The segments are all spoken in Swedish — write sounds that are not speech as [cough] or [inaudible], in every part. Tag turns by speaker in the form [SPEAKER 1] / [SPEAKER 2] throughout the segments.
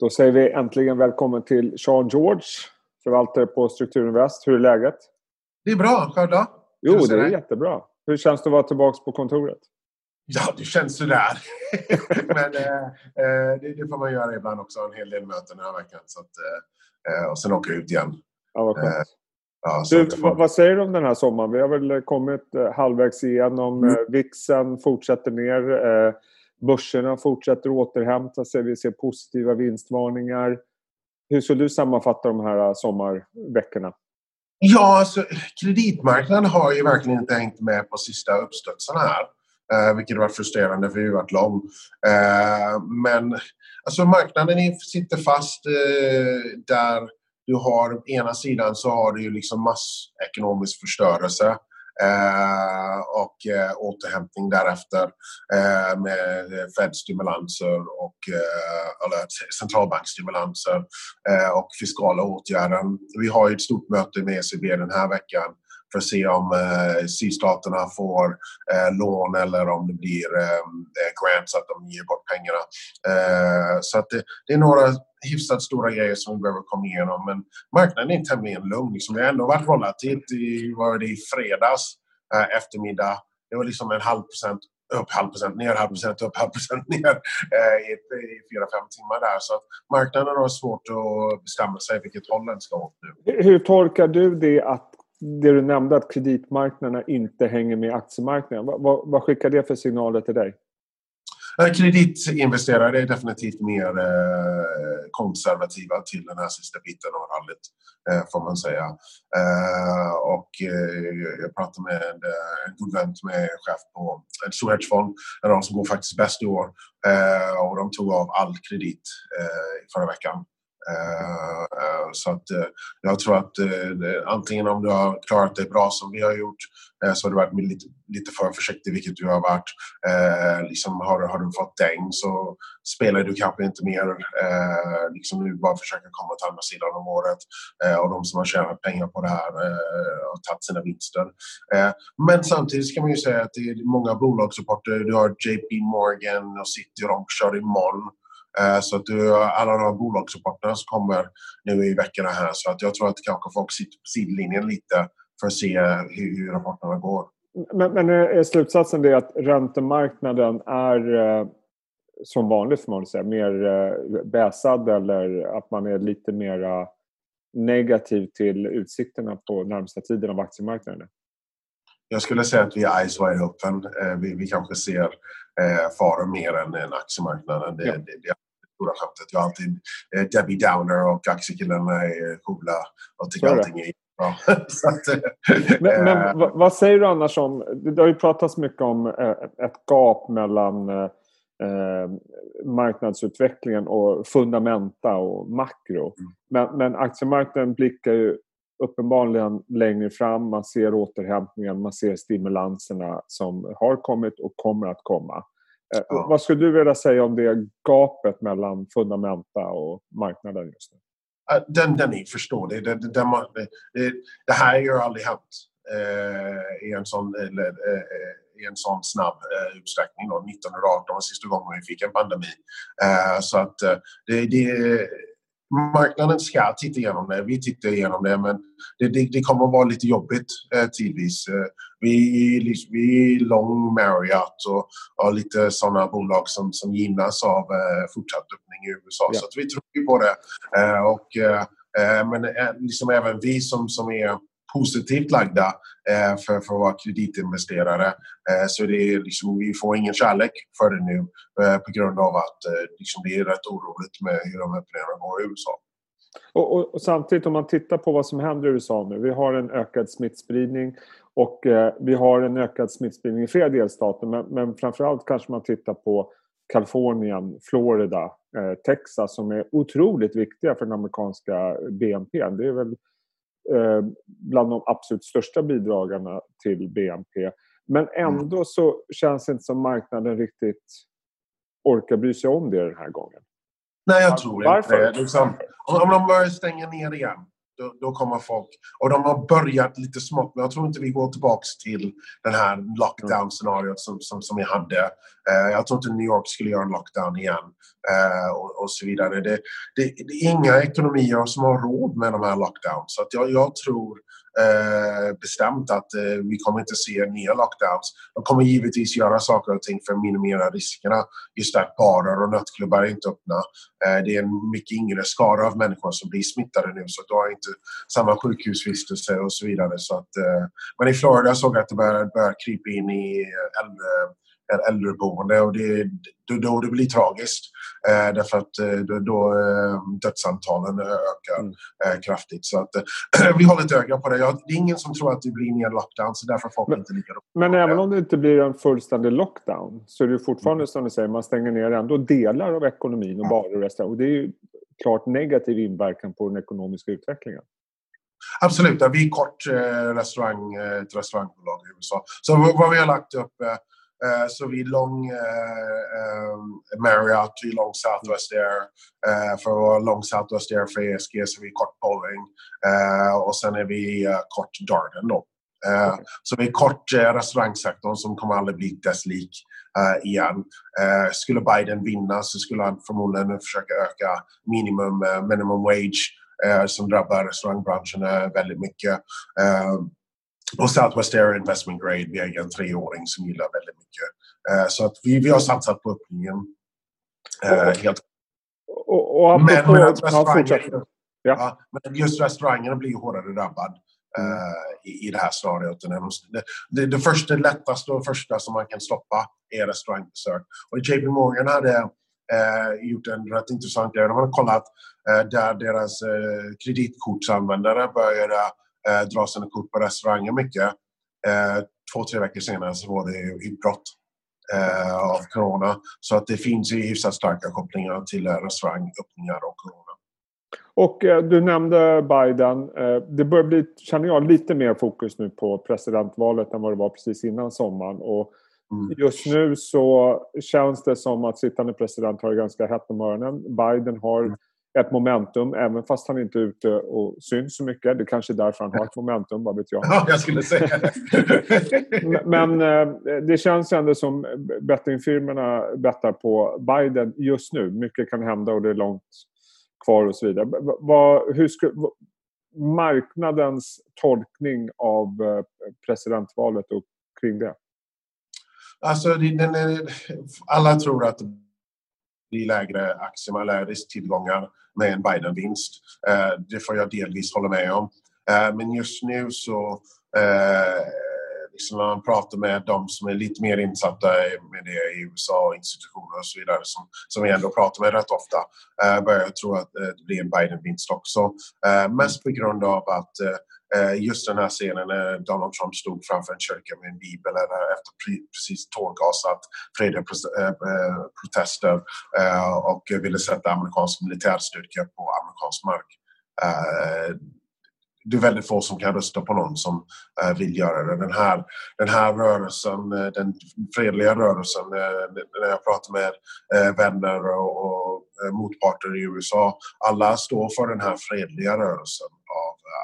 [SPEAKER 1] Då säger vi äntligen välkommen till Sean George, förvaltare på Strukturinvest. Hur är läget?
[SPEAKER 2] Det är bra. Själv då?
[SPEAKER 1] Jo, det är jättebra. Hur känns det att vara tillbaka på kontoret?
[SPEAKER 2] Ja, det känns sådär. [laughs] Men eh, eh, det, det, får man göra ibland också. En hel del möten den här veckan. Så att, eh, och sen åka ut igen.
[SPEAKER 1] Ja, vad skönt. Eh, ja, du, får... vad säger du om den här sommaren? Vi har väl kommit eh, halvvägs igenom. Mm. Vixen fortsätter ner. Börserna fortsätter återhämta sig. Vi ser positiva vinstvarningar. Hur skulle du sammanfatta de här äh, sommarveckorna?
[SPEAKER 2] Ja, alltså, kreditmarknaden har ju verkligen inte hängt med på sista uppstudsarna här. Eh, vilket har varit frustrerande för vi har varit lång. Eh, äh, men alltså, marknaden sitter fast eh, där du har ena sidan så har du ju liksom massekonomisk förstörelse Eh, och eh, återhämtning därefter eh, med Fed-stimulanser och eh, eller centralbankstimulanser eh, och fiskala åtgärder. Vi har ett stort möte med ECB den här veckan för att se om eh, sydstaterna får eh, lån eller om det blir eh, eh grants, att de ger bort pengarna. Eh, så att det, det, är några hyfsat stora grejer som vi behöver komma igenom men marknaden är tämligen lugn. Liksom. Det har ändå varit volatilt i, var det, i fredags eh, eftermiddag. Det var liksom en halv procent upp halv procent ner, halv procent upp, halv procent ner eh, i, i fyra, fem timmar där. Så marknaden har svårt att bestämma sig vilket håll den ska åt nu.
[SPEAKER 1] Hur tolkar du det att det du nämnde att kreditmarknaderna inte hänger med aktiemarknaden. Vad, vad, vad skickar det för signaler till dig?
[SPEAKER 2] Eh, kreditinvesterare är definitivt mer eh, konservativa till den här sista biten av rallyt, eh, får man säga. Och jag pratade med en god vän som är chef på en stor hedgefond, en av de som går faktiskt bäst i år. Och de tog av all kredit förra veckan. Eh, eh, så att eh, jag tror att eh, antingen om du har klarat dig bra som vi har gjort eh, så har du varit lite, lite för försiktig, vilket du har varit. Liksom har, har du fått däng så spelar du kanske inte mer. Liksom nu bara försöka komma till andra sidan om året. Och de som har tjänat pengar på det här har tagit sina vinster. Men samtidigt kan man ju säga att det är många bolagsrapporter. Du har JP Morgan och City och de kör imorgon. Eh, så att du, alla de här bolagsrapporterna som kommer nu i veckorna här så att jag tror att kanske folk sitter på sidlinjen lite för att se hur, hur rapporterna går.
[SPEAKER 1] Men, men är slutsatsen det att räntemarknaden är eh, som vanligt får man säga, mer eh, bäsad eller att man är lite mer negativ till utsikterna på närmsta tiden av aktiemarknaden?
[SPEAKER 2] Jag skulle säga att vi är eyes wide open. Vi, vi kanske ser faror mer än, än aktiemarknaden. Det, ja. det, det stora skämtet. Jag har alltid eh, Debbie Downer och aktiekillarna är coola och tycker allting är bra. [laughs] att,
[SPEAKER 1] eh, men, men vad, säger du annars om, det har ju pratats mycket om eh, ett gap mellan eh, marknadsutvecklingen och fundamenta och makro. Mm. Men, men aktiemarknaden blickar ju uppenbarligen längre fram. Man ser återhämtningen, man ser stimulanserna som har kommit och kommer att komma. Eh, ja. Vad skulle du vilja säga om det gapet mellan fundamenta och marknaden just nu?
[SPEAKER 2] Den, den är förståelig. Det, det, det, det, här har ju aldrig hänt eh, i, en sån, eller, eh, i en sån snabb eh, utsträckning. Då. 1918 var sista gången vi fick en pandemi. Eh, så att eh, det, det, marknaden ska titta igenom det. Vi tittar igenom det men det, det, det kommer att vara lite jobbigt eh, tidvis. Eh, vi, vi är long Marriott och har lite sådana bolag som, som gynnas av eh, fortsatt öppning i USA. Ja. Så vi tror på det. Eh, och, eh, eh, men eh, liksom även vi som, som är positivt lagda eh, för, för att vara kreditinvesterare. Eh, så det är liksom, vi får ingen kärlek för det nu eh, på grund av att eh, liksom, det är rätt oroligt med hur de öppningarna går i USA.
[SPEAKER 1] Och, och, och, samtidigt om man tittar på vad som händer i USA nu. Vi har en ökad smittspridning och eh, vi har en ökad smittspridning i flera delstater men, men framförallt kanske man tittar på Kalifornien, Florida, eh, Texas som är otroligt viktiga för den amerikanska BNP. Det är väl bland de absolut största bidragarna till BNP. Men mm. ändå så känns det inte som marknaden riktigt orkar bry sig om det den här gången.
[SPEAKER 2] Nej, jag tror Varför? inte det. Liksom, om de börjar stänga ner igen då, då, kommer folk... Och de har börjat lite smått, men jag tror inte vi går tillbaka till den här lockdown-scenariot som, som, som vi hade. Uh, jag tror inte New York skulle göra en lockdown igen uh, och, och, så vidare. Det, det, det, är inga ekonomier som har råd med de här lockdowns. Så jag, jag tror Eh, bestämt att eh, vi kommer inte se nya lockdowns. De kommer givetvis göra saker och ting för att minimera riskerna. Just att barer och nattklubbar är inte öppna. Eh, det är en mycket yngre skara av människor som blir smittade nu så du har inte samma sjukhusvistelse och så vidare. Så att, eh, men i Florida såg jag att det börjar, krypa in i eh, äldre äldreboende och det, då, då det blir tragiskt. Eh, därför att eh, då, då eh, dödsantalen ökar mm. eh, kraftigt. Så att, eh, [clears throat] vi håller ett öga på det. Jag, det är ingen som tror att det blir en lockdown så därför folk
[SPEAKER 1] men,
[SPEAKER 2] inte lika
[SPEAKER 1] Men även om det inte blir en fullständig lockdown så är det fortfarande mm. som du säger, man stänger ner ändå delar av ekonomin och barer och restauranger. Och det är ju klart negativ inverkan på den ekonomiska utvecklingen.
[SPEAKER 2] Absolut, vi är kort eh, restaurang, ett restaurangbolag i USA. Så vad vi har lagt upp Uh, så vi är uh, um, Marriott, vi är lång Southwest Air. Uh, för att vara lång Southwest Air för ESG så är vi kort Boeing. och sen är vi kort Darden då. Okay. Så vi är kort restaurangsektorn som kommer aldrig bli dess lik igen. skulle Biden vinna så skulle han förmodligen försöka öka minimum, minimum wage som drabbar restaurangbranschen väldigt mycket. Och Southwest Air Investment Grade, vi äger en treåring som gillar väldigt mycket. Uh, så att vi, vi har satsat på öppningen. Uh, helt.
[SPEAKER 1] Och, och men, men, restaurangen,
[SPEAKER 2] ja. men just restaurangerna blir hårdare drabbad. Uh, i, i det här stadiet. Det, det, det första, lättaste och första som man kan stoppa är restaurangbesök. Och JP Morgan hade uh, gjort en rätt intressant grej. De hade kollat uh, där deras kreditkortsanvändare började eh, dra sina kort på restauranger mycket. Eh, två, tre veckor senare så var det utbrott eh, av corona. Så att det finns ju hyfsat starka kopplingar till eh, restaurangöppningar och corona.
[SPEAKER 1] Och eh, du nämnde Biden. Eh, det börjar bli, känner jag, lite mer fokus nu på presidentvalet än vad det var precis innan sommaren. Och mm. Just nu så känns det som att sittande president har det ganska hett om öronen. Biden har mm ett momentum, även fast han inte är ute och syns så mycket. Det kanske är därför han har ett momentum, vad vet jag. [laughs]
[SPEAKER 2] Ja, jag skulle säga
[SPEAKER 1] det. [laughs] Men eh, det känns ändå som bettingfirmorna bettar på Biden just nu. Mycket kan hända och det är långt kvar och så vidare. Vad, hur skulle, marknadens tolkning av eh, presidentvalet och kring det?
[SPEAKER 2] Alltså, den alla tror att blir lägre aktier eller risktillgångar med en Biden-vinst. Eh, det får jag delvis hålla med om. Eh, men just nu så eh, liksom när man pratar med de som är lite mer insatta med det i USA, institutioner och så vidare som, som vi ändå pratar med rätt ofta eh, börjar jag tro att eh, det blir en Biden-vinst också. Eh, mest på grund av att Eh, Eh, just den här scenen när Donald Trump stod framför en kyrka med en bibel eller efter precis tårgasat fredliga eh, eh, protester och ville sätta amerikansk militärstyrka på amerikansk mark. Det är väldigt få som kan rösta på någon som vill göra det. Den här, den här rörelsen, den fredliga rörelsen, när jag pratar med vänner och motparter i USA, alla står för den här fredliga rörelsen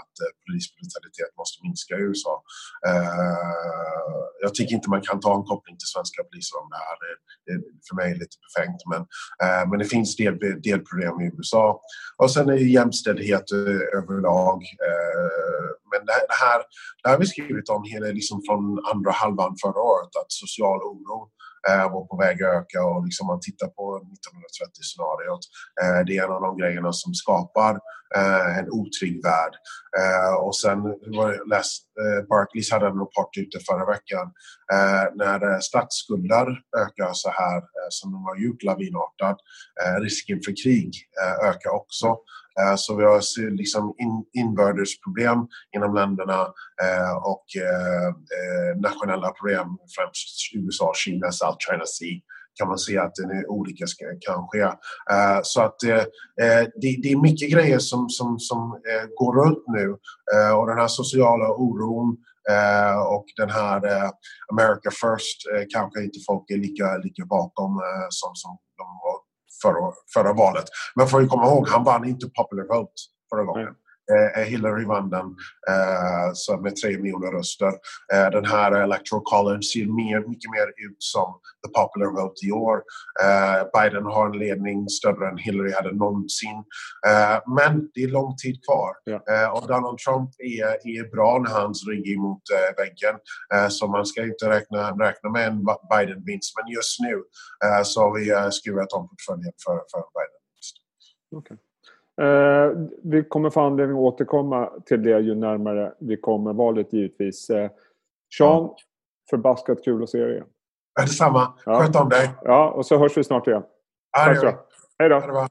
[SPEAKER 2] att eh, polisbrutalitet måste minska i USA. Eh, jag tycker inte man kan ta en koppling till svenska poliser om det här. Det är för mig lite befängt. Men, eh, men det finns del, delproblem i USA. Och sen är det jämställdhet överlag. Men det här, det här har vi skrivit om hela, liksom från andra halvan förra året, att social oro var på väg att öka och liksom man tittar på 1930-scenariot. Eh, det är en av de grejerna som skapar Eh, en otrygg värld. Eh, och sen var läst, eh, Barclays hade en rapport ute förra veckan eh, när eh, statsskulder ökar så här som de har gjort lavinartat, risken för krig ökar också. Eh, så vi har liksom inbördesproblem inom länderna eh, och eh, nationella problem, främst USA, Kina, South China Sea kan man se att en olycka kan ske. Eh, så att eh, det, det är mycket grejer som, som, som går runt nu och den här sociala oron och den här America first kanske inte folk är lika, lika bakom som, som de var förra, förra valet. Men får vi komma ihåg, han vann inte popular vote förra gången. Eh, Hillary vann den eh, med tre miljoner röster. Eh, den här Electoral College ser mer, mycket mer ut som the popular vote i år. Biden har en ledning större än Hillary hade någonsin. Men det är lång tid kvar.
[SPEAKER 1] Ja.
[SPEAKER 2] Och Donald Trump är, är bra när hans rygg är mot väggen. så man ska inte räkna, räkna med en Biden-vinst. Men just nu så har vi skruvat om portföljen för, för Biden.
[SPEAKER 1] Okay. Eh, vi kommer få anledning att återkomma till det ju närmare vi kommer valet givetvis. Eh, Sean, ja. förbaskat kul att se dig igen.
[SPEAKER 2] Detsamma. Ja. Sköt om dig.
[SPEAKER 1] Ja, och så hörs vi snart igen.
[SPEAKER 2] Ja,
[SPEAKER 1] Hej då.